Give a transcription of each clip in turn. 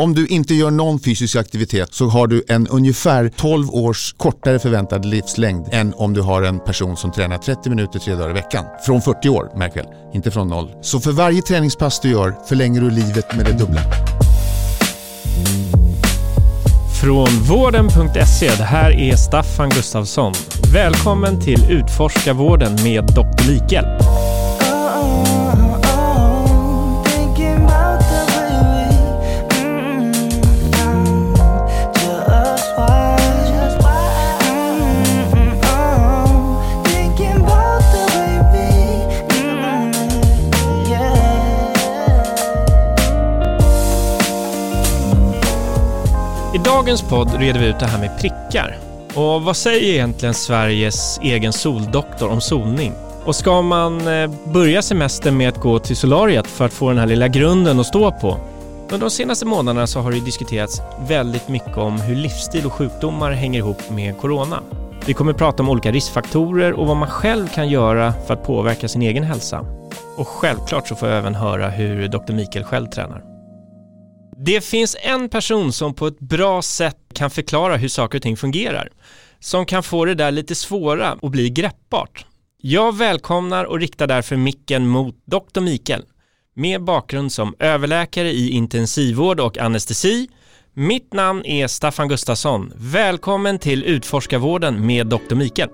Om du inte gör någon fysisk aktivitet så har du en ungefär 12 års kortare förväntad livslängd än om du har en person som tränar 30 minuter tre dagar i veckan. Från 40 år, märk väl, inte från noll. Så för varje träningspass du gör förlänger du livet med det dubbla. Från vården.se, det här är Staffan Gustafsson. Välkommen till Utforska vården med Dr. Likhjälp. Dagens podd reder vi ut det här med prickar. Och vad säger egentligen Sveriges egen soldoktor om solning? Och ska man eh, börja semestern med att gå till solariet för att få den här lilla grunden att stå på? Under de senaste månaderna så har det diskuterats väldigt mycket om hur livsstil och sjukdomar hänger ihop med corona. Vi kommer att prata om olika riskfaktorer och vad man själv kan göra för att påverka sin egen hälsa. Och självklart så får jag även höra hur Dr. Mikael själv tränar. Det finns en person som på ett bra sätt kan förklara hur saker och ting fungerar. Som kan få det där lite svåra och bli greppbart. Jag välkomnar och riktar därför micken mot Dr. Mikael med bakgrund som överläkare i intensivvård och anestesi. Mitt namn är Staffan Gustafsson. Välkommen till Utforskarvården med Dr. Mikael.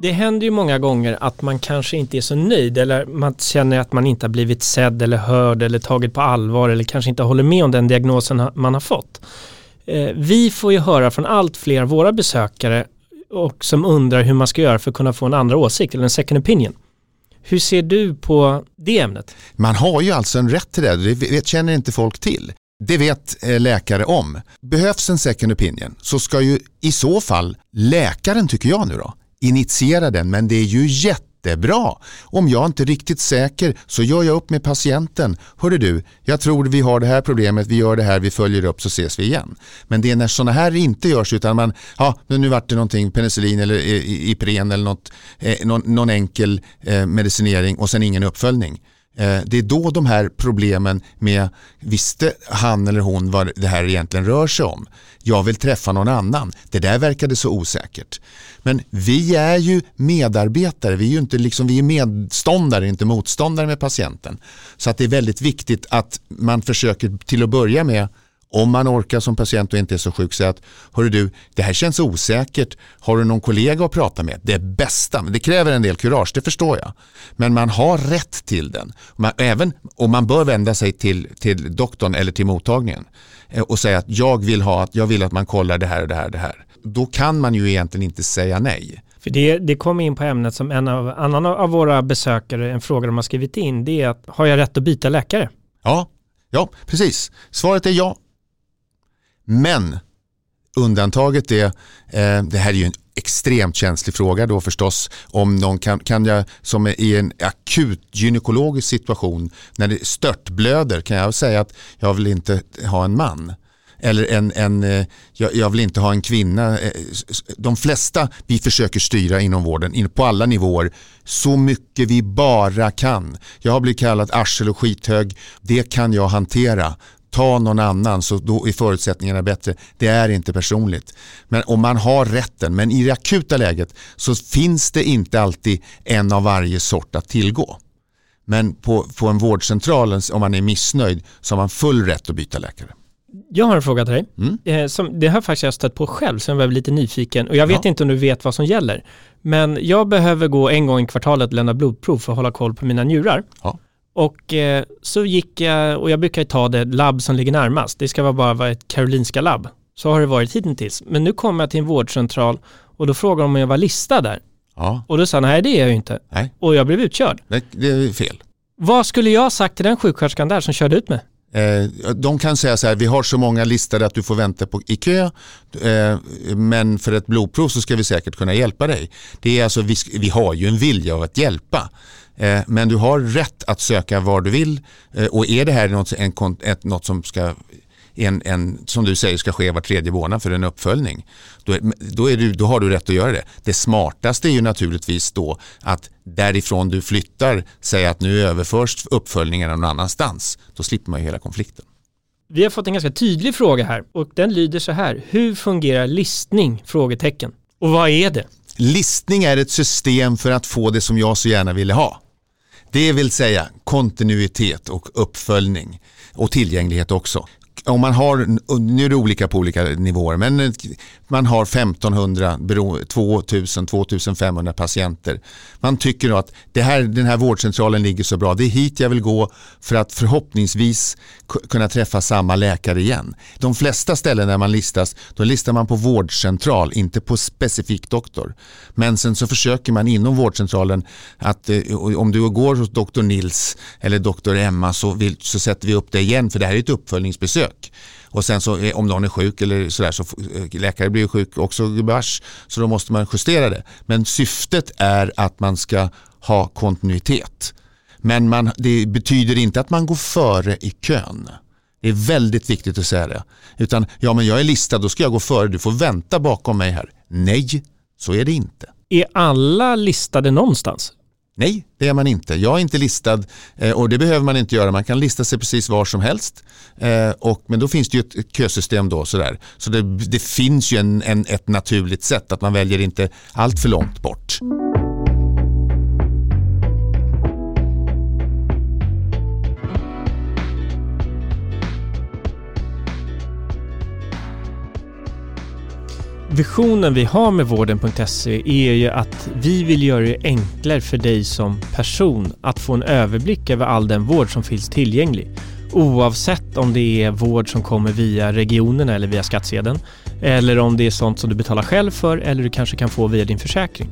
Det händer ju många gånger att man kanske inte är så nöjd eller man känner att man inte har blivit sedd eller hörd eller tagit på allvar eller kanske inte håller med om den diagnosen man har fått. Eh, vi får ju höra från allt fler av våra besökare och som undrar hur man ska göra för att kunna få en andra åsikt eller en second opinion. Hur ser du på det ämnet? Man har ju alltså en rätt till det, det känner inte folk till. Det vet eh, läkare om. Behövs en second opinion så ska ju i så fall läkaren, tycker jag nu då, initiera den men det är ju jättebra. Om jag inte är riktigt säker så gör jag upp med patienten. Hörru du, jag tror vi har det här problemet, vi gör det här, vi följer upp så ses vi igen. Men det är när sådana här inte görs utan man, ja nu vart det någonting, penicillin eller eh, Ipren eller något, eh, någon, någon enkel eh, medicinering och sen ingen uppföljning. Eh, det är då de här problemen med, visste han eller hon vad det här egentligen rör sig om? Jag vill träffa någon annan. Det där verkade så osäkert. Men vi är ju medarbetare, vi är ju inte liksom, vi är medståndare, inte motståndare med patienten. Så att det är väldigt viktigt att man försöker till att börja med om man orkar som patient och inte är så sjuk, säga att hörru du, det här känns osäkert. Har du någon kollega att prata med? Det bästa, men det kräver en del kurage, det förstår jag. Men man har rätt till den. Man, även, och man bör vända sig till, till doktorn eller till mottagningen eh, och säga att jag vill, ha, att jag vill att man kollar det här och det här och det här. Då kan man ju egentligen inte säga nej. För det, det kommer in på ämnet som en av, annan av våra besökare, en fråga de har skrivit in, det är att har jag rätt att byta läkare? Ja, ja precis. Svaret är ja. Men undantaget är, eh, det här är ju en extremt känslig fråga då förstås, om någon kan, kan jag som är i en akut gynekologisk situation när det störtblöder kan jag säga att jag vill inte ha en man. Eller en, en, eh, jag vill inte ha en kvinna. Eh, de flesta vi försöker styra inom vården på alla nivåer så mycket vi bara kan. Jag har blivit kallad arsel och skithög. Det kan jag hantera ta någon annan så då är förutsättningarna bättre. Det är inte personligt. Men om man har rätten, men i det akuta läget så finns det inte alltid en av varje sort att tillgå. Men på, på en vårdcentral, om man är missnöjd, så har man full rätt att byta läkare. Jag har en fråga till dig. Mm. Eh, som, det har faktiskt jag stött på själv, så jag blev lite nyfiken. Och jag vet ja. inte om du vet vad som gäller. Men jag behöver gå en gång i kvartalet och lämna blodprov för att hålla koll på mina njurar. Ja. Och eh, så gick jag, och jag brukar ta det labb som ligger närmast. Det ska vara bara vara ett Karolinska labb. Så har det varit hittills. Men nu kom jag till en vårdcentral och då frågade de om jag var listad där. Ja. Och då sa nej det är jag ju inte. Nej. Och jag blev utkörd. Det, det är fel. Vad skulle jag ha sagt till den sjuksköterskan där som körde ut mig? Eh, de kan säga så här, vi har så många listade att du får vänta på, i kö, eh, men för ett blodprov så ska vi säkert kunna hjälpa dig. Det är alltså, vi, vi har ju en vilja av att hjälpa. Eh, men du har rätt att söka var du vill eh, och är det här något, en, ett, något som ska en, en, som du säger ska ske var tredje månad för en uppföljning. Då, då, är du, då har du rätt att göra det. Det smartaste är ju naturligtvis då att därifrån du flyttar säga att nu överförs uppföljningarna någon annanstans. Då slipper man ju hela konflikten. Vi har fått en ganska tydlig fråga här och den lyder så här. Hur fungerar listning? Frågetecken. Och vad är det? Listning är ett system för att få det som jag så gärna ville ha. Det vill säga kontinuitet och uppföljning och tillgänglighet också om man har, nu är det olika på olika nivåer, men man har 1500, 2000, 2500 patienter. Man tycker att det här, den här vårdcentralen ligger så bra, det är hit jag vill gå för att förhoppningsvis kunna träffa samma läkare igen. De flesta ställen där man listas, då listar man på vårdcentral, inte på specifik doktor. Men sen så försöker man inom vårdcentralen att eh, om du går hos doktor Nils eller doktor Emma så, vill, så sätter vi upp dig igen för det här är ett uppföljningsbesök besök. Och sen så eh, om någon är sjuk eller sådär så eh, läkare blir sjuk också gubevars så då måste man justera det. Men syftet är att man ska ha kontinuitet. Men man, det betyder inte att man går före i kön. Det är väldigt viktigt att säga det. Utan ja men jag är listad, då ska jag gå före, du får vänta bakom mig här. Nej, så är det inte. Är alla listade någonstans? Nej, det är man inte. Jag är inte listad eh, och det behöver man inte göra. Man kan lista sig precis var som helst. Eh, och, men då finns det ju ett kösystem då. Sådär. Så det, det finns ju en, en, ett naturligt sätt att man väljer inte allt för långt bort. Visionen vi har med vården.se är ju att vi vill göra det enklare för dig som person att få en överblick över all den vård som finns tillgänglig. Oavsett om det är vård som kommer via regionerna eller via skattsedeln eller om det är sånt som du betalar själv för eller du kanske kan få via din försäkring.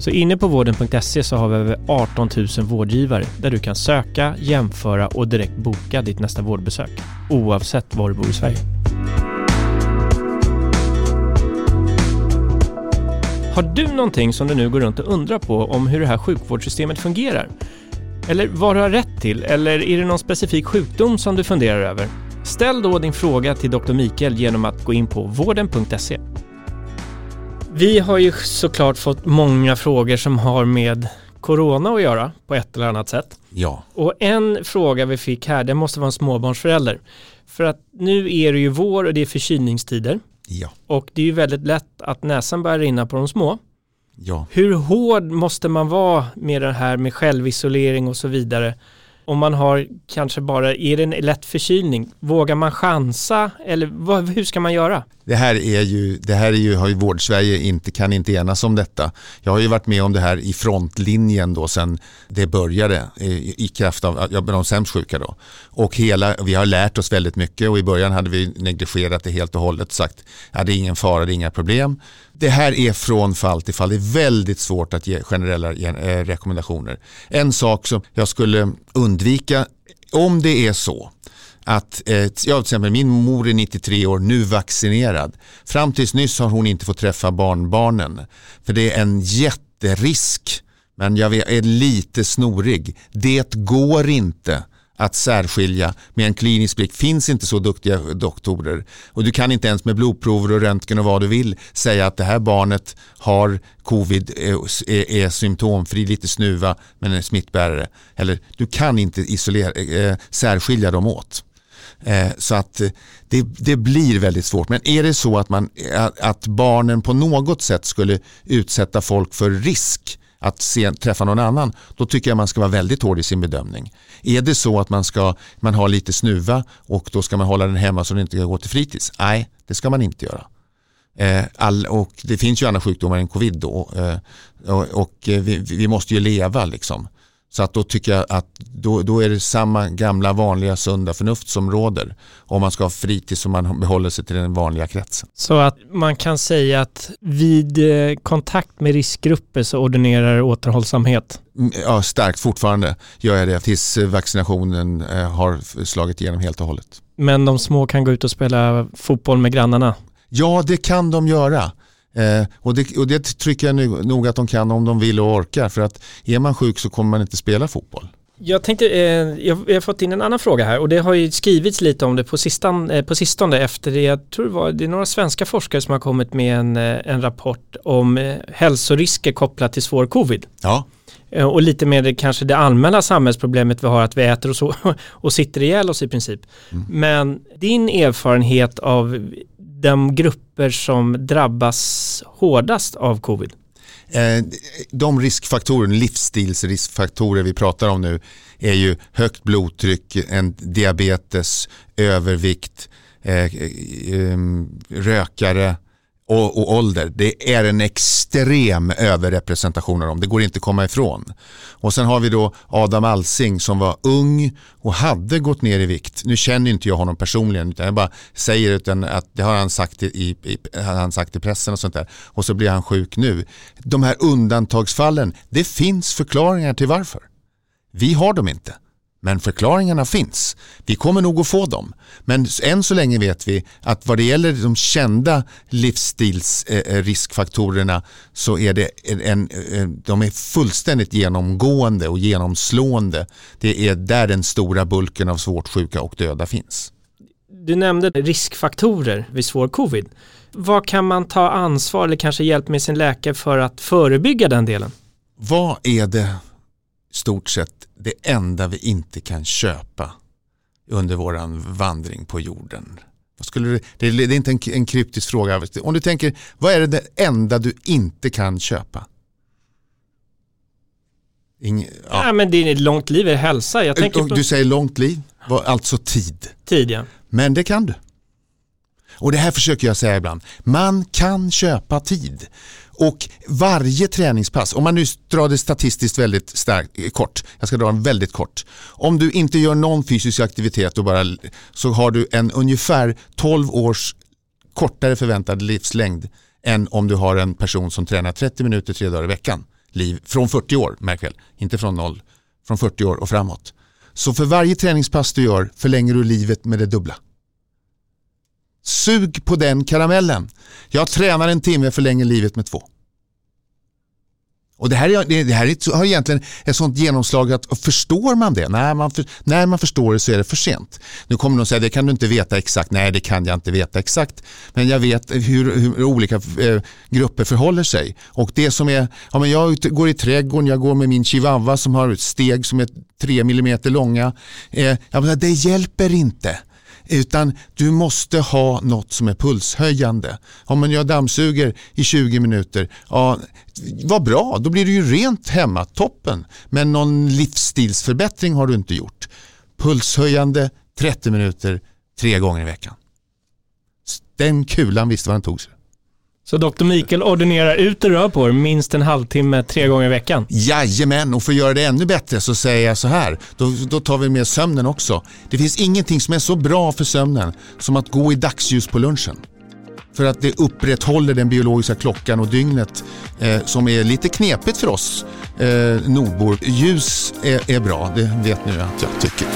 Så inne på vården.se så har vi över 18 000 vårdgivare där du kan söka, jämföra och direkt boka ditt nästa vårdbesök oavsett var du bor i Sverige. Har du någonting som du nu går runt och undrar på om hur det här sjukvårdssystemet fungerar? Eller vad du har rätt till? Eller är det någon specifik sjukdom som du funderar över? Ställ då din fråga till Dr. Mikael genom att gå in på vården.se. Vi har ju såklart fått många frågor som har med corona att göra på ett eller annat sätt. Ja. Och en fråga vi fick här, det måste vara en småbarnsförälder. För att nu är det ju vår och det är förkylningstider. Ja. Och det är ju väldigt lätt att näsan börjar rinna på de små. Ja. Hur hård måste man vara med det här med självisolering och så vidare? Om man har kanske bara, är det en lätt förkylning? Vågar man chansa eller vad, hur ska man göra? Det här är ju, det här är ju, har ju Vårdsverige inte, kan inte enas om detta. Jag har ju varit med om det här i frontlinjen då sen det började i, i kraft av ja, de sämst sjuka då. Och hela, vi har lärt oss väldigt mycket och i början hade vi negligerat det helt och hållet och sagt ja det är ingen fara, det är inga problem. Det här är från fall till fall. Det är väldigt svårt att ge generella eh, rekommendationer. En sak som jag skulle undvika om det är så att eh, ja, till exempel min mor är 93 år, nu vaccinerad. Fram tills nyss har hon inte fått träffa barnbarnen. För det är en jätterisk, men jag är lite snorig. Det går inte att särskilja med en klinisk blick. finns inte så duktiga doktorer. Och du kan inte ens med blodprover och röntgen och vad du vill säga att det här barnet har covid, eh, är, är symptomfri, lite snuva men är smittbärare. Eller du kan inte isolera, äh, särskilja dem åt. Eh, så att det, det, blir väldigt svårt. Men är det så att, man, att barnen på något sätt skulle utsätta folk för risk att se, träffa någon annan, då tycker jag man ska vara väldigt hård i sin bedömning. Är det så att man, ska, man har lite snuva och då ska man hålla den hemma så den inte kan gå till fritids? Nej, det ska man inte göra. Eh, all, och det finns ju andra sjukdomar än covid då eh, och, och eh, vi, vi, måste ju leva liksom. Så att då tycker jag att då, då är det samma gamla vanliga sunda förnuft som råder. Om man ska ha fritid så man behåller sig till den vanliga kretsen. Så att man kan säga att vid eh, kontakt med riskgrupper så ordinerar återhållsamhet? Mm, ja, starkt fortfarande gör jag det tills vaccinationen eh, har slagit igenom helt och hållet. Men de små kan gå ut och spela fotboll med grannarna? Ja, det kan de göra. Eh, och, det, och det tycker jag nog att de kan om de vill och orkar. För att är man sjuk så kommer man inte spela fotboll. Jag tänkte, eh, jag, jag har fått in en annan fråga här och det har ju skrivits lite om det på, sistan, eh, på sistone efter det, jag tror det var, det är några svenska forskare som har kommit med en, eh, en rapport om eh, hälsorisker kopplat till svår covid. Ja. Eh, och lite mer kanske det allmänna samhällsproblemet vi har att vi äter och, så, och sitter ihjäl oss i princip. Mm. Men din erfarenhet av de grupper som drabbas hårdast av covid? Eh, de riskfaktorer, livsstilsriskfaktorer vi pratar om nu är ju högt blodtryck, en diabetes, övervikt, eh, eh, rökare, och, och, ålder. Det är en extrem överrepresentation av dem. Det går inte att komma ifrån. Och sen har vi då Adam Alsing som var ung och hade gått ner i vikt. Nu känner inte jag honom personligen utan jag bara säger utan att det har han sagt i, i, har han sagt i pressen och sånt där. Och så blir han sjuk nu. De här undantagsfallen, det finns förklaringar till varför. Vi har dem inte. Men förklaringarna finns. Vi kommer nog att få dem. Men än så länge vet vi att vad det gäller de kända livsstilsriskfaktorerna så är det en, de är fullständigt genomgående och genomslående. Det är där den stora bulken av svårt sjuka och döda finns. Du nämnde riskfaktorer vid svår covid. Vad kan man ta ansvar eller kanske hjälp med sin läkare för att förebygga den delen? Vad är det stort sett det enda vi inte kan köpa under vår vandring på jorden. Vad skulle du, det, är, inte en, en kryptisk fråga. Om du tänker, vad är det, enda du inte kan köpa? Inge, ja. ja. men det är ett långt liv, är hälsa. Jag tänker på... Du säger långt liv, alltså tid. Tid ja. Men det kan du. Och det här försöker jag säga ibland. Man kan köpa tid. Och varje träningspass, om man nu drar det statistiskt väldigt starkt, eh, kort, jag ska dra den väldigt kort. Om du inte gör någon fysisk aktivitet och bara, så har du en ungefär 12 års kortare förväntad livslängd än om du har en person som tränar 30 minuter tre dagar i veckan. Liv, från 40 år, märk väl, inte från noll, från 40 år och framåt. Så för varje träningspass du gör förlänger du livet med det dubbla. Sug på den karamellen. Jag tränar en timme förlänger livet med två. Och det här, det här har egentligen ett sånt genomslag att förstår man det, när man, för, när man förstår det så är det för sent. Nu kommer någon säga det kan du inte veta exakt, nej det kan jag inte veta exakt. Men jag vet hur, hur olika eh, grupper förhåller sig. Och det som är, ja, men jag går i trädgården, jag går med min chihuahua som har steg som är tre millimeter långa. Eh, ja, det hjälper inte. Utan du måste ha något som är pulshöjande. Om man gör dammsuger i 20 minuter, ja, vad bra, då blir du ju rent hemma, toppen. Men någon livsstilsförbättring har du inte gjort. Pulshöjande 30 minuter tre gånger i veckan. Den kulan visste vad den tog sig. Så Dr. Mikael ordinerar ut och rör på er minst en halvtimme tre gånger i veckan? Jajamän, och för att göra det ännu bättre så säger jag så här, då, då tar vi med sömnen också. Det finns ingenting som är så bra för sömnen som att gå i dagsljus på lunchen. För att det upprätthåller den biologiska klockan och dygnet eh, som är lite knepigt för oss eh, nordbor. Ljus är, är bra, det vet ni att jag tycker.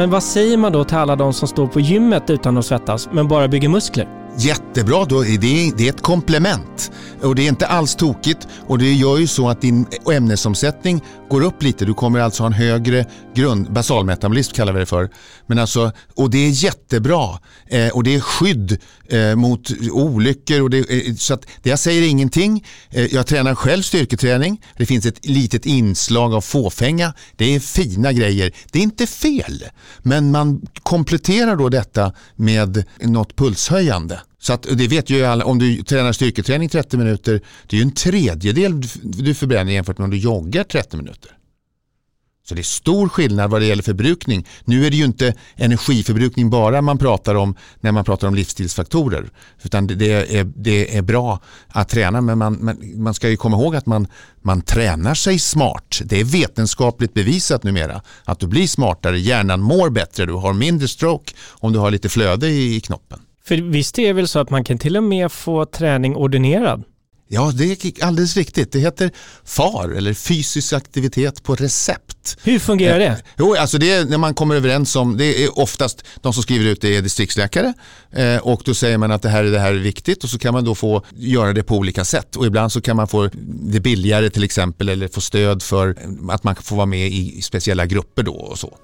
Men vad säger man då till alla de som står på gymmet utan att svettas men bara bygger muskler? Jättebra, då är det, det är ett komplement. Och det är inte alls tokigt och det gör ju så att din ämnesomsättning går upp lite. Du kommer alltså ha en högre grund, basalmetabolism kallar vi det för. Men alltså, och det är jättebra eh, och det är skydd eh, mot olyckor. Och det, eh, så att, det jag säger ingenting. Eh, jag tränar själv styrketräning. Det finns ett litet inslag av fåfänga. Det är fina grejer. Det är inte fel. Men man kompletterar då detta med något pulshöjande. Så att, det vet ju alla, om du tränar styrketräning 30 minuter, det är ju en tredjedel du förbränner jämfört med om du joggar 30 minuter. Så det är stor skillnad vad det gäller förbrukning. Nu är det ju inte energiförbrukning bara man pratar om när man pratar om livsstilsfaktorer. Utan det är, det är bra att träna men man, man ska ju komma ihåg att man, man tränar sig smart. Det är vetenskapligt bevisat numera att du blir smartare, hjärnan mår bättre, du har mindre stroke om du har lite flöde i knoppen. För visst är det väl så att man kan till och med få träning ordinerad? Ja, det är alldeles riktigt. Det heter FAR eller fysisk aktivitet på recept. Hur fungerar det? Eh, jo, alltså det är när man kommer överens om, det är oftast de som skriver ut det är distriktsläkare eh, och då säger man att det här, är det här är viktigt och så kan man då få göra det på olika sätt och ibland så kan man få det billigare till exempel eller få stöd för att man får vara med i speciella grupper då och så.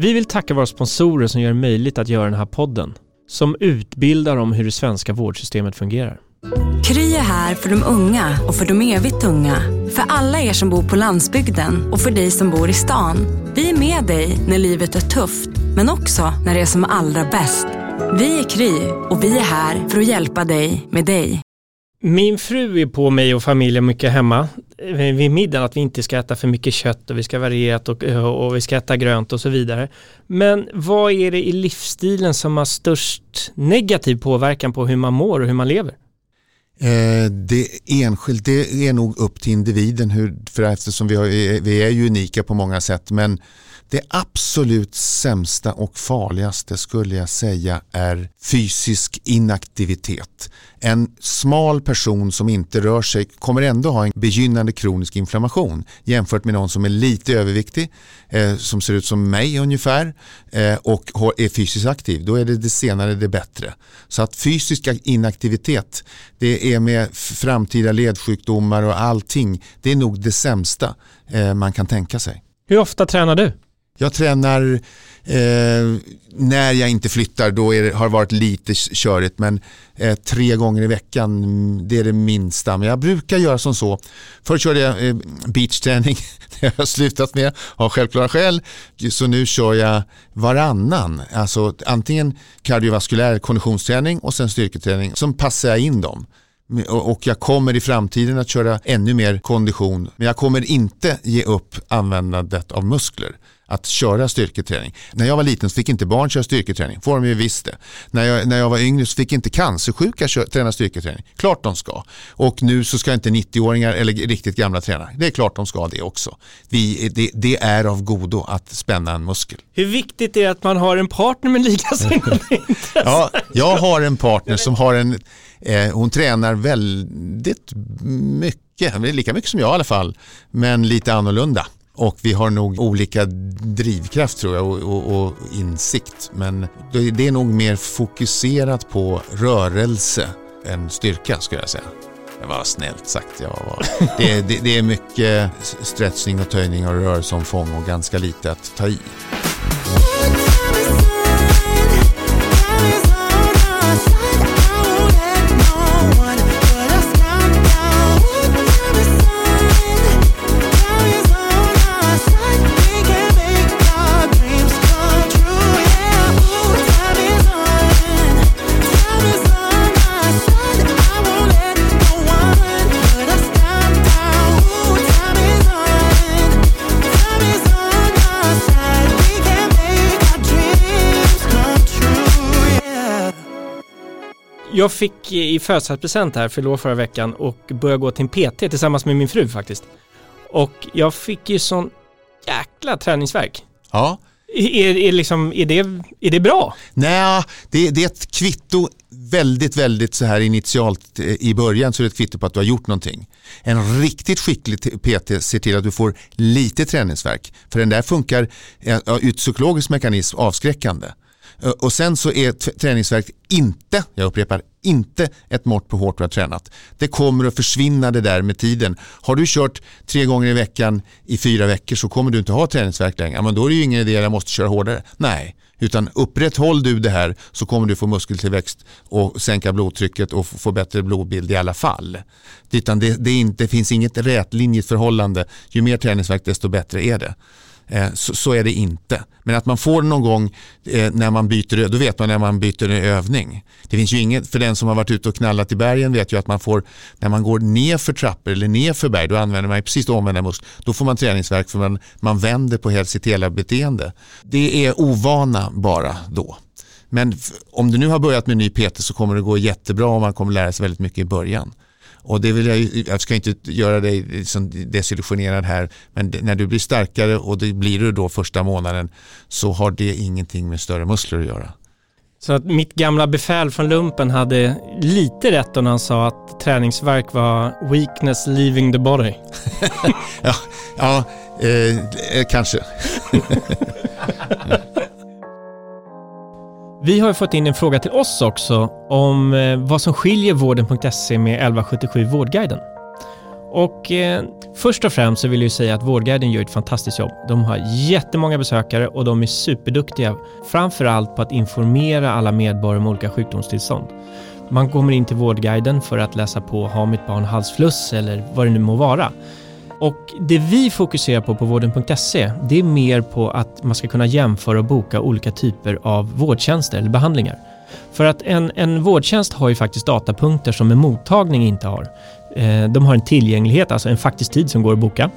Vi vill tacka våra sponsorer som gör det möjligt att göra den här podden som utbildar om hur det svenska vårdsystemet fungerar. Kry är här för de unga och för de evigt unga. För alla er som bor på landsbygden och för dig som bor i stan. Vi är med dig när livet är tufft, men också när det är som allra bäst. Vi är Kry och vi är här för att hjälpa dig med dig. Min fru är på mig och familjen mycket hemma eh, vid middagen att vi inte ska äta för mycket kött och vi ska varierat och, eh, och vi ska äta grönt och så vidare. Men vad är det i livsstilen som har störst negativ påverkan på hur man mår och hur man lever? Eh, det enskilt, det är nog upp till individen hur, för eftersom vi, har, vi är ju unika på många sätt men det absolut sämsta och farligaste skulle jag säga är fysisk inaktivitet. En smal person som inte rör sig kommer ändå ha en begynnande kronisk inflammation jämfört med någon som är lite överviktig, eh, som ser ut som mig ungefär eh, och är fysiskt aktiv. Då är det det senare det bättre. Så att fysisk inaktivitet, det är med framtida ledsjukdomar och allting, det är nog det sämsta eh, man kan tänka sig. Hur ofta tränar du? Jag tränar eh, när jag inte flyttar, då det, har det varit lite körigt men eh, tre gånger i veckan mm, det är det minsta. Men jag brukar göra som så. Förr körde jag eh, beachträning, det har jag slutat med av självklara skäl. Så nu kör jag varannan. Alltså antingen kardiovaskulär konditionsträning och sen styrketräning. Sen passar jag in dem och jag kommer i framtiden att köra ännu mer kondition. Men jag kommer inte ge upp användandet av muskler att köra styrketräning. När jag var liten så fick inte barn köra styrketräning, får de ju visst det. När jag, när jag var yngre så fick inte cancersjuka köra, träna styrketräning, klart de ska. Och nu så ska inte 90-åringar eller riktigt gamla träna, det är klart de ska det också. Vi, det, det är av godo att spänna en muskel. Hur viktigt är det att man har en partner med likasinnade intressen? Ja, jag har en partner som har en, eh, hon tränar väldigt mycket, lika mycket som jag i alla fall, men lite annorlunda. Och vi har nog olika drivkraft tror jag och, och, och, insikt. Men det är nog mer fokuserat på rörelse än styrka skulle jag säga. Det var snällt sagt. Jag var, det, det, det är mycket stretching och töjning och rörelseomfång och ganska lite att ta i. Jag fick i födelsedagspresent här, förlorade förra veckan och började gå till en PT tillsammans med min fru faktiskt. Och jag fick ju sån jäkla träningsverk. Ja. Är, är, liksom, är, det, är det bra? Nej, det, det är ett kvitto väldigt, väldigt så här initialt eh, i början så är det ett kvitto på att du har gjort någonting. En riktigt skicklig PT ser till att du får lite träningsverk. För den där funkar ur psykologisk mekanism avskräckande. Eh, och sen så är träningsverk inte, jag upprepar, inte ett mått på hårt du har tränat. Det kommer att försvinna det där med tiden. Har du kört tre gånger i veckan i fyra veckor så kommer du inte ha träningsverk längre. Men då är det ju ingen idé att jag måste köra hårdare. Nej, utan upprätthåll du det här så kommer du få muskeltillväxt och sänka blodtrycket och få bättre blodbild i alla fall. Utan det, det, inte, det finns inget rätlinjigt förhållande. Ju mer träningsverk desto bättre är det. Eh, så, så, är det inte. Men att man får någon gång eh, när man byter, då vet man när man byter övning. Det finns ju inget, för den som har varit ute och knallat i bergen vet ju att man får, när man går ner för trappor eller ner för berg, då använder man precis omvända muskler. Då får man träningsverk för man, man vänder på helt sitt hela beteende. Det är ovana bara då. Men om du nu har börjat med ny PT så kommer det gå jättebra och man kommer lära sig väldigt mycket i början. Och det vill jag, jag ska inte göra dig liksom desillusionerad här, men när du blir starkare och det blir du då första månaden så har det ingenting med större muskler att göra. Så att mitt gamla befäl från lumpen hade lite rätt när han sa att träningsverk var weakness leaving the body. ja, ja eh, kanske. Vi har fått in en fråga till oss också om eh, vad som skiljer vården.se med 1177 Vårdguiden. Och eh, först och främst så vill jag säga att Vårdguiden gör ett fantastiskt jobb. De har jättemånga besökare och de är superduktiga, framför allt på att informera alla medborgare om olika sjukdomstillstånd. Man kommer in till Vårdguiden för att läsa på Har mitt barn halsfluss eller vad det nu må vara. Och det vi fokuserar på på vården.se, det är mer på att man ska kunna jämföra och boka olika typer av vårdtjänster eller behandlingar. För att en, en vårdtjänst har ju faktiskt datapunkter som en mottagning inte har. Eh, de har en tillgänglighet, alltså en faktisk tid som går att boka.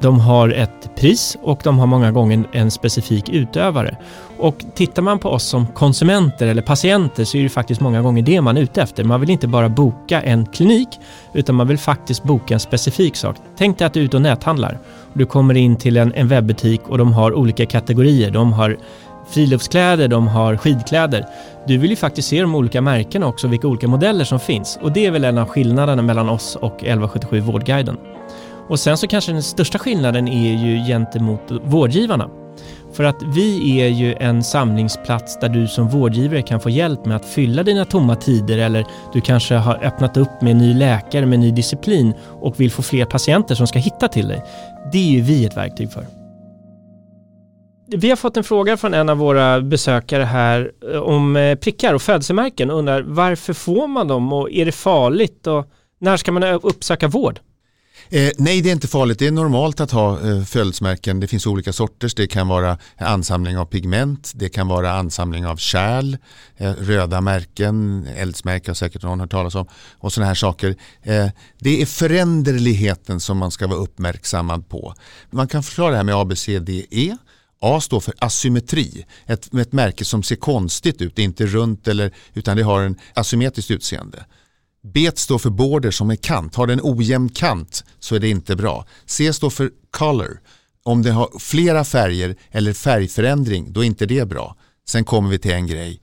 De har ett pris och de har många gånger en specifik utövare. Och tittar man på oss som konsumenter eller patienter så är det faktiskt många gånger det man är ute efter. Man vill inte bara boka en klinik utan man vill faktiskt boka en specifik sak. Tänk dig att du är ute och näthandlar. Du kommer in till en, en webbutik och de har olika kategorier. De har friluftskläder, de har skidkläder. Du vill ju faktiskt se de olika märkena också, vilka olika modeller som finns. Och det är väl en av skillnaderna mellan oss och 1177 Vårdguiden. Och sen så kanske den största skillnaden är ju gentemot vårdgivarna. För att vi är ju en samlingsplats där du som vårdgivare kan få hjälp med att fylla dina tomma tider eller du kanske har öppnat upp med en ny läkare med ny disciplin och vill få fler patienter som ska hitta till dig. Det är ju vi ett verktyg för. Vi har fått en fråga från en av våra besökare här eh, om eh, prickar och födelsemärken och undrar varför får man dem och är det farligt och när ska man uppsöka vård? Eh, nej, det är inte farligt. Det är normalt att ha eh, födelsemärken. Det finns olika sorters. Det kan vara ansamling av pigment, det kan vara ansamling av kärl, eh, röda märken, eldsmärken har säkert någon hört talas om och sådana här saker. Eh, det är föränderligheten som man ska vara uppmärksammad på. Man kan förklara det här med ABCDE. A står för asymmetri, ett, ett märke som ser konstigt ut, inte runt eller, utan det har en asymmetriskt utseende. B står för border som är kant. Har den ojämn kant så är det inte bra. C står för color. Om det har flera färger eller färgförändring då är inte det bra. Sen kommer vi till en grej.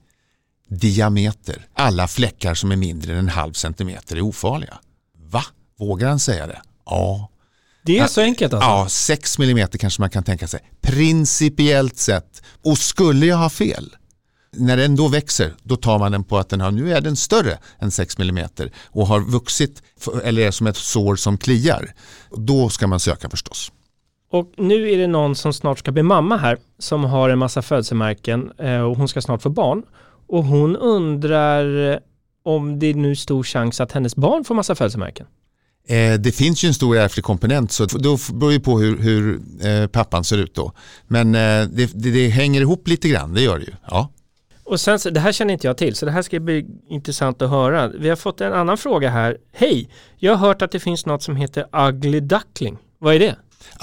Diameter. Alla fläckar som är mindre än en halv centimeter är ofarliga. Va? Vågar han säga det? Ja. Det är så enkelt alltså? Ja, 6 millimeter kanske man kan tänka sig. Principiellt sett. Och skulle jag ha fel när den då växer, då tar man den på att den har, nu är den större än 6 mm och har vuxit eller är som ett sår som kliar. Då ska man söka förstås. Och nu är det någon som snart ska bli mamma här som har en massa födelsemärken eh, och hon ska snart få barn. Och hon undrar om det är nu stor chans att hennes barn får massa födelsemärken. Eh, det finns ju en stor ärftlig komponent så då beror det på hur, hur eh, pappan ser ut då. Men det, det, det, hänger ihop lite grann, det gör det ju. Ja. Och sen, det här känner inte jag till, så det här ska bli intressant att höra. Vi har fått en annan fråga här. Hej, jag har hört att det finns något som heter ugly duckling. Vad är det?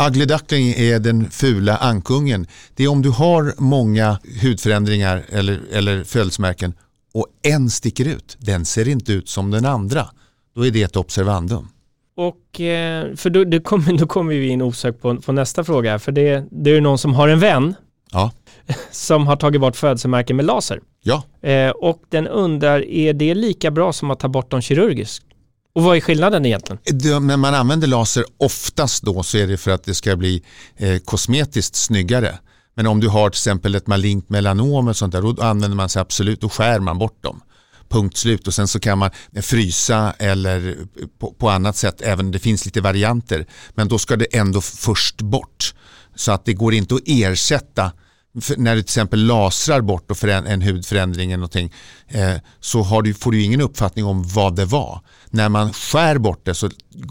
Ugly duckling är den fula ankungen. Det är om du har många hudförändringar eller, eller födelsemärken och en sticker ut. Den ser inte ut som den andra. Då är det ett observandum. Och eh, för då, då, kommer, då kommer vi in osökt på, på nästa fråga. För det, det är någon som har en vän ja. som har tagit bort födelsemärken med laser. Ja. Eh, och den undrar, är det lika bra som att ta bort dem kirurgiskt? Och vad är skillnaden egentligen? Det, när man använder laser oftast då så är det för att det ska bli eh, kosmetiskt snyggare. Men om du har till exempel ett malignt melanom och sånt där, då använder man sig absolut, då skär man bort dem. Punkt slut och sen så kan man frysa eller på, på annat sätt, även det finns lite varianter. Men då ska det ändå först bort. Så att det går inte att ersätta när du till exempel lasrar bort och en hudförändring eller någonting, eh, så har du, får du ingen uppfattning om vad det var. När man skär bort det så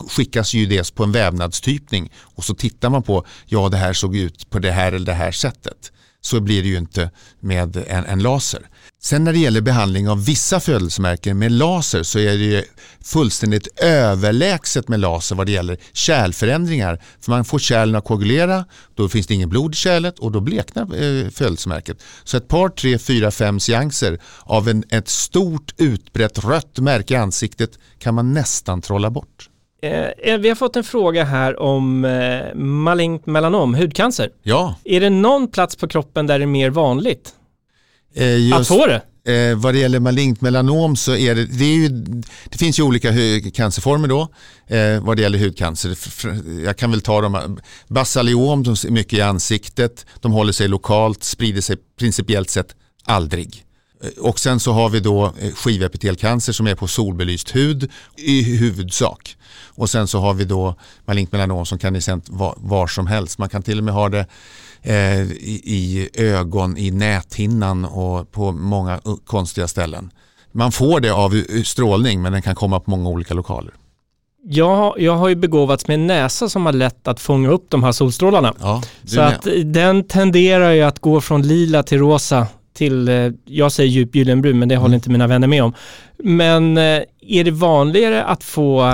skickas ju det på en vävnadstypning och så tittar man på, ja det här såg ut på det här eller det här sättet. Så blir det ju inte med en, en laser. Sen när det gäller behandling av vissa födelsemärken med laser så är det fullständigt överlägset med laser vad det gäller kärlförändringar. För man får kärlen att koagulera, då finns det ingen blod i kärlet och då bleknar eh, födelsemärket. Så ett par, tre, fyra, fem seanser av en, ett stort utbrett rött märke i ansiktet kan man nästan trolla bort. Eh, vi har fått en fråga här om eh, malignt melanom, hudcancer. Ja. Är det någon plats på kroppen där det är mer vanligt? Eh, just, att få det? Eh, vad det gäller malignt melanom så är det, det, är ju, det finns ju olika cancerformer då eh, vad det gäller hudcancer. Jag kan väl ta dem, basaliom, de är mycket i ansiktet, de håller sig lokalt, sprider sig principiellt sett aldrig. Eh, och sen så har vi då eh, skivepitelcancer som är på solbelyst hud i huvudsak. Och sen så har vi då malignt melanom som kan bli var, var som helst. Man kan till och med ha det eh, i, i, ögon, i näthinnan och på många konstiga ställen. Man får det av strålning men den kan komma på många olika lokaler. Jag, jag har ju begåvats med en näsa som har lätt att fånga upp de här solstrålarna. Ja, så att den tenderar ju att gå från lila till rosa till, eh, jag säger djup gyllenbrun men det håller mm. inte mina vänner med om. Men eh, är det vanligare att få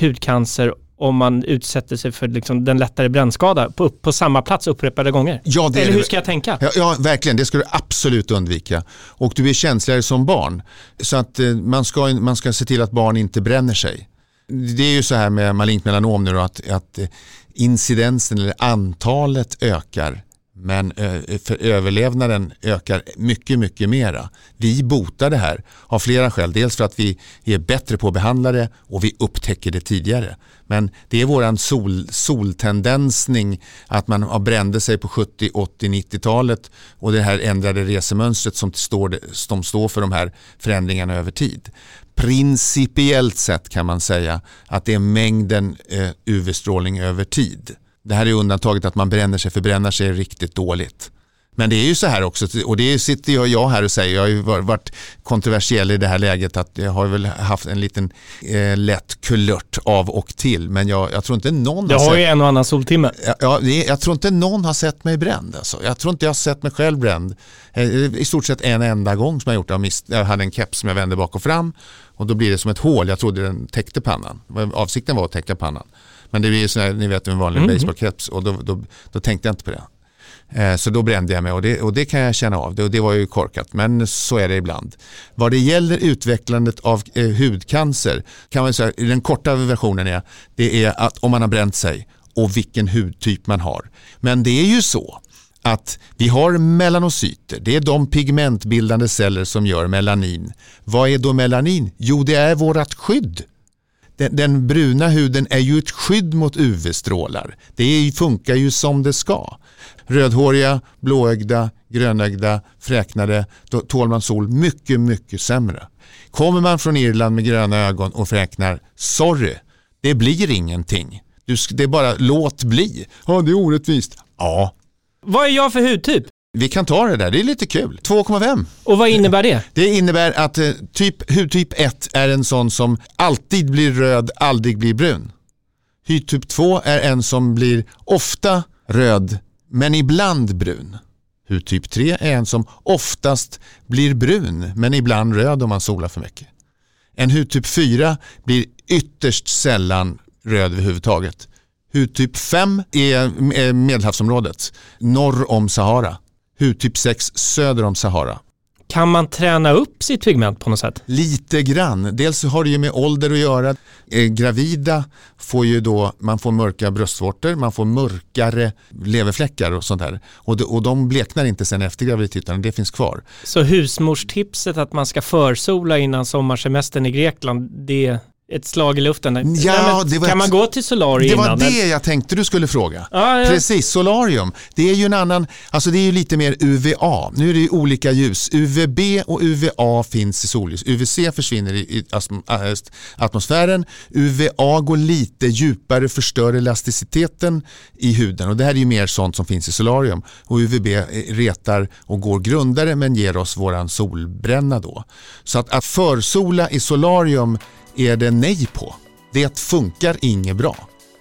hudcancer om man utsätter sig för liksom den lättare brännskada på, på samma plats upprepade gånger? Ja, det Eller hur ska jag tänka? Ja, ja, verkligen. Det ska du absolut undvika. Och du är känsligare som barn. Så att eh, man, ska, man ska se till att barn inte bränner sig. Det är ju så här med malignt melanom nu då, att, att incidensen eller antalet ökar men eh, för överlevnaden ökar mycket, mycket mera. Vi botar det här av flera skäl. Dels för att vi är bättre på att behandla det och vi upptäcker det tidigare. Men det är våran sol, soltendensning att man brände sig på 70, 80, 90-talet och det här ändrade resemönstret som står, som står för de här förändringarna över tid. Principiellt sett kan man säga att det är mängden eh, UV-strålning över tid det här är undantaget att man bränner sig, för bränner sig är riktigt dåligt. Men det är ju så här också, och det sitter jag här och säger, jag har ju varit kontroversiell i det här läget att jag har väl haft en liten eh, lätt kulört av och till. Men jag, jag tror inte någon jag har, har ju en och annan soltimme. Ja, jag tror inte någon har sett mig bränd. Alltså. Jag tror inte jag har sett mig själv bränd. Eh, I stort sett en enda gång som jag gjort det. Jag hade en keps som jag vände bak och fram och då blir det som ett hål. Jag trodde den täckte pannan. Avsikten var att täcka pannan. Men det är ju så här, ni vet en vanlig mm. baseballkeps och då, då, då, tänkte jag inte på det. Eh, så då brände jag mig och det, och det kan jag känna av. Det, och det var ju korkat men så är det ibland. Vad det gäller utvecklandet av eh, hudcancer kan man säga, den korta versionen är, det är att om man har bränt sig och vilken hudtyp man har. Men det är ju så att vi har melanocyter. Det är de pigmentbildande celler som gör melanin. Vad är då melanin? Jo, det är vårt skydd den, den, bruna huden är ju ett skydd mot UV-strålar. Det funkar ju som det ska. Rödhåriga, blåögda, grönögda, fräknade, då tål man sol mycket, mycket sämre. Kommer man från Irland med gröna ögon och fräknar, sorry, det blir ingenting. Du, det är bara låt bli. Ja, det är orättvist. Ja. Vad är jag för hudtyp? Vi kan ta det där, det är lite kul. 2,5. Och vad innebär det? Det innebär att eh, typ, hudtyp 1 är en sån som alltid blir röd, aldrig blir brun. Hudtyp 2 är en som blir ofta röd, men ibland brun. Hudtyp 3 är en som oftast blir brun, men ibland röd om man solar för mycket. En hudtyp 4 blir ytterst sällan röd överhuvudtaget. Hudtyp 5 är Medelhavsområdet, norr om Sahara hudtyp 6 söder om Sahara. Kan man träna upp sitt pigment på något sätt? Lite grann. Dels har det ju med ålder att göra. Eh, gravida får ju då, man får mörka bröstvårtor, man får mörkare leverfläckar och sånt där. Och, de, och de bleknar inte sen efter graviditeten, det finns kvar. Så husmorstipset att man ska försola innan sommarsemestern i Grekland, det ett slag i luften. Ja, Nej, var kan ett- man gå till solarium Det var innan? det jag tänkte du skulle fråga. Ja, ja. Precis, solarium. Det är ju en annan, alltså det är ju lite mer UVA. Nu är det ju olika ljus. UVB och UVA finns i solljus. UVC försvinner i, atmosfären. UVA går lite djupare, förstör elasticiteten i huden. Och det här är ju mer sånt som finns i solarium. Och UVB retar och går grundare men ger oss våran solbränna då. Så att, att försola i solarium är det nej på. Det funkar inget bra.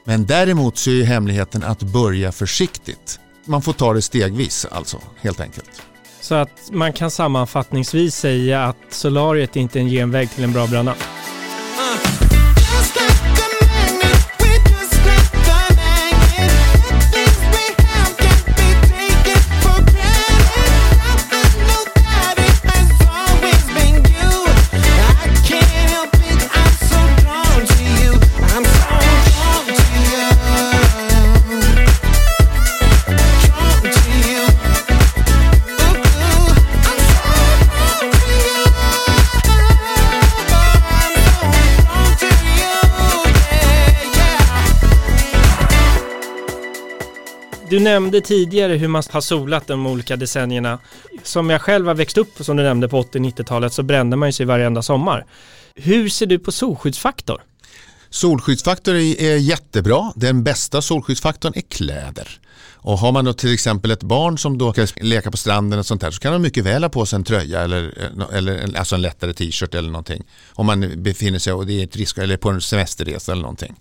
Men däremot så är ju hemligheten att börja försiktigt. Man får ta det stegvis alltså, helt enkelt. Så att man kan sammanfattningsvis säga att solariet inte är en genväg till en bra bränna. Du nämnde tidigare hur man har solat de olika decennierna. Som jag själv har växt upp, som du nämnde, på 80-90-talet så brände man ju sig varenda sommar. Hur ser du på solskyddsfaktor? Solskyddsfaktor är, är jättebra. Den bästa solskyddsfaktorn är kläder. Och har man då till exempel ett barn som då ska leka på stranden och sånt där så kan de mycket väl ha på sig en tröja eller, eh, eller en- alltså en lättare t-shirt eller någonting. Om man befinner sig och det är ett risk, eller på en semesterresa eller någonting.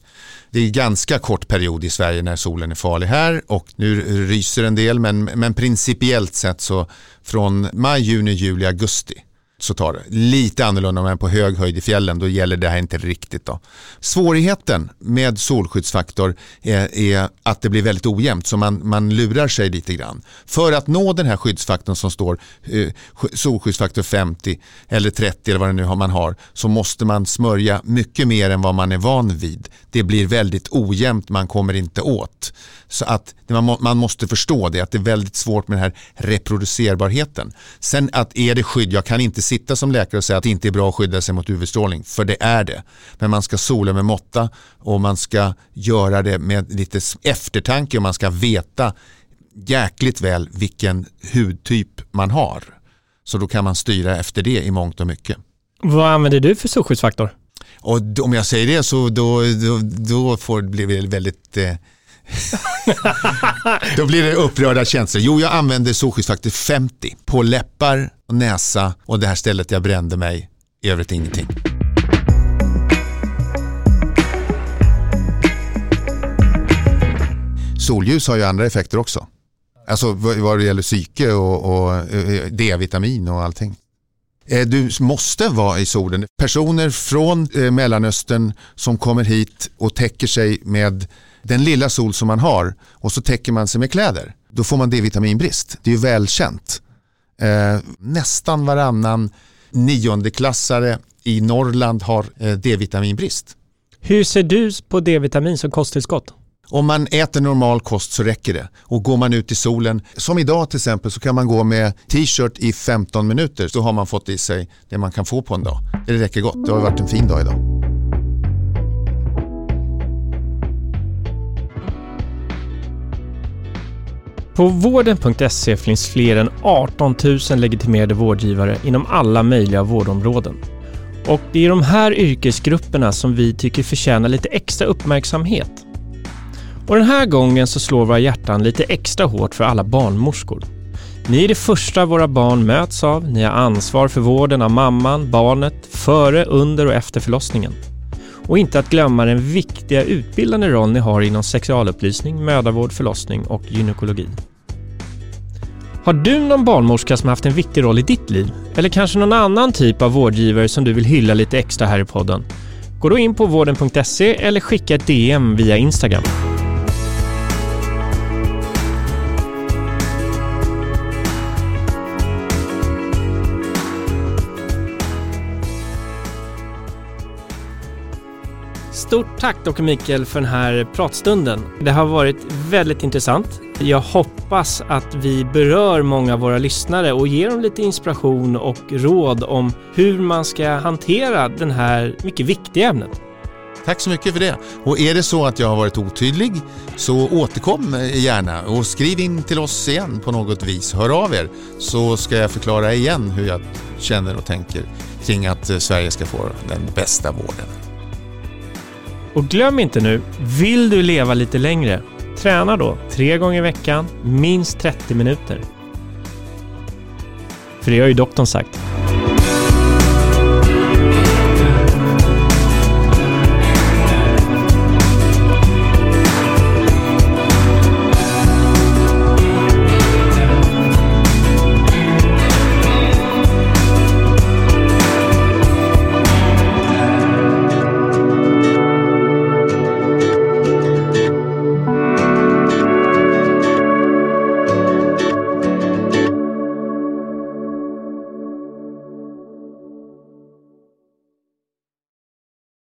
Det är ganska kort period i Sverige när solen är farlig här och nu ryser en del men, men principiellt sett så från maj, juni, juli, augusti så tar det. Lite annorlunda men på hög höjd i fjällen då gäller det här inte riktigt. Då. Svårigheten med solskyddsfaktor är, är att det blir väldigt ojämnt så man, man lurar sig lite grann. För att nå den här skyddsfaktorn som står eh, solskyddsfaktor 50 eller 30 eller vad det nu man har så måste man smörja mycket mer än vad man är van vid. Det blir väldigt ojämnt, man kommer inte åt. Så att man, må, man måste förstå det att det är väldigt svårt med den här reproducerbarheten. Sen att är det skydd, jag kan inte sitta som läkare och säga att det inte är bra att skydda sig mot UV-strålning, för det är det. Men man ska sola med måtta och man ska göra det med lite eftertanke och man ska veta jäkligt väl vilken hudtyp man har. Så då kan man styra efter det i mångt och mycket. Vad använder du för solskyddsfaktor? Och om jag säger det så då, då, då får det bli väldigt eh, Då blir det upprörda känslor. Jo, jag använder solskyddsfaktor 50 på läppar och näsa och det här stället jag brände mig. I övrigt ingenting. Solljus har ju andra effekter också. Alltså vad det gäller psyke och, och eh, D-vitamin och allting. Eh, du måste vara i solen. Personer från eh, Mellanöstern som kommer hit och täcker sig med den lilla sol som man har och så täcker man sig med kläder. Då får man D-vitaminbrist. Det är ju välkänt. Eh, nästan varannan niondeklassare i Norrland har eh, D-vitaminbrist. Hur ser du på D-vitamin som kosttillskott? Om man äter normal kost så räcker det. Och går man ut i solen, som idag till exempel, så kan man gå med t-shirt i 15 minuter. Så har man fått i sig det man kan få på en dag. Det räcker gott. Det har varit en fin dag idag. På vården.se finns fler än 18 000 legitimerade vårdgivare inom alla möjliga vårdområden. Och det är de här yrkesgrupperna som vi tycker förtjänar lite extra uppmärksamhet. Och den här gången så slår våra hjärtan lite extra hårt för alla barnmorskor. Ni är det första våra barn möts av. Ni har ansvar för vården av mamman, barnet, före, under och efter förlossningen. Och inte att glömma den viktiga utbildande roll ni har inom sexualupplysning, mödravård, förlossning och gynekologi. Har du någon barnmorska som haft en viktig roll i ditt liv? Eller kanske någon annan typ av vårdgivare som du vill hylla lite extra här i podden? Gå då in på vården.se eller skicka ett DM via Instagram. Stort tack dock Mikael för den här pratstunden. Det har varit väldigt intressant. Jag hoppas att vi berör många av våra lyssnare och ger dem lite inspiration och råd om hur man ska hantera den här mycket viktiga ämnet. Tack så mycket för det. Och är det så att jag har varit otydlig så återkom gärna och skriv in till oss igen på något vis. Hör av er så ska jag förklara igen hur jag känner och tänker kring att eh, Sverige ska få den bästa vården. Och glöm inte nu, vill du leva lite längre? Träna då tre gånger i veckan, minst 30 minuter. För det har ju doktorn sagt.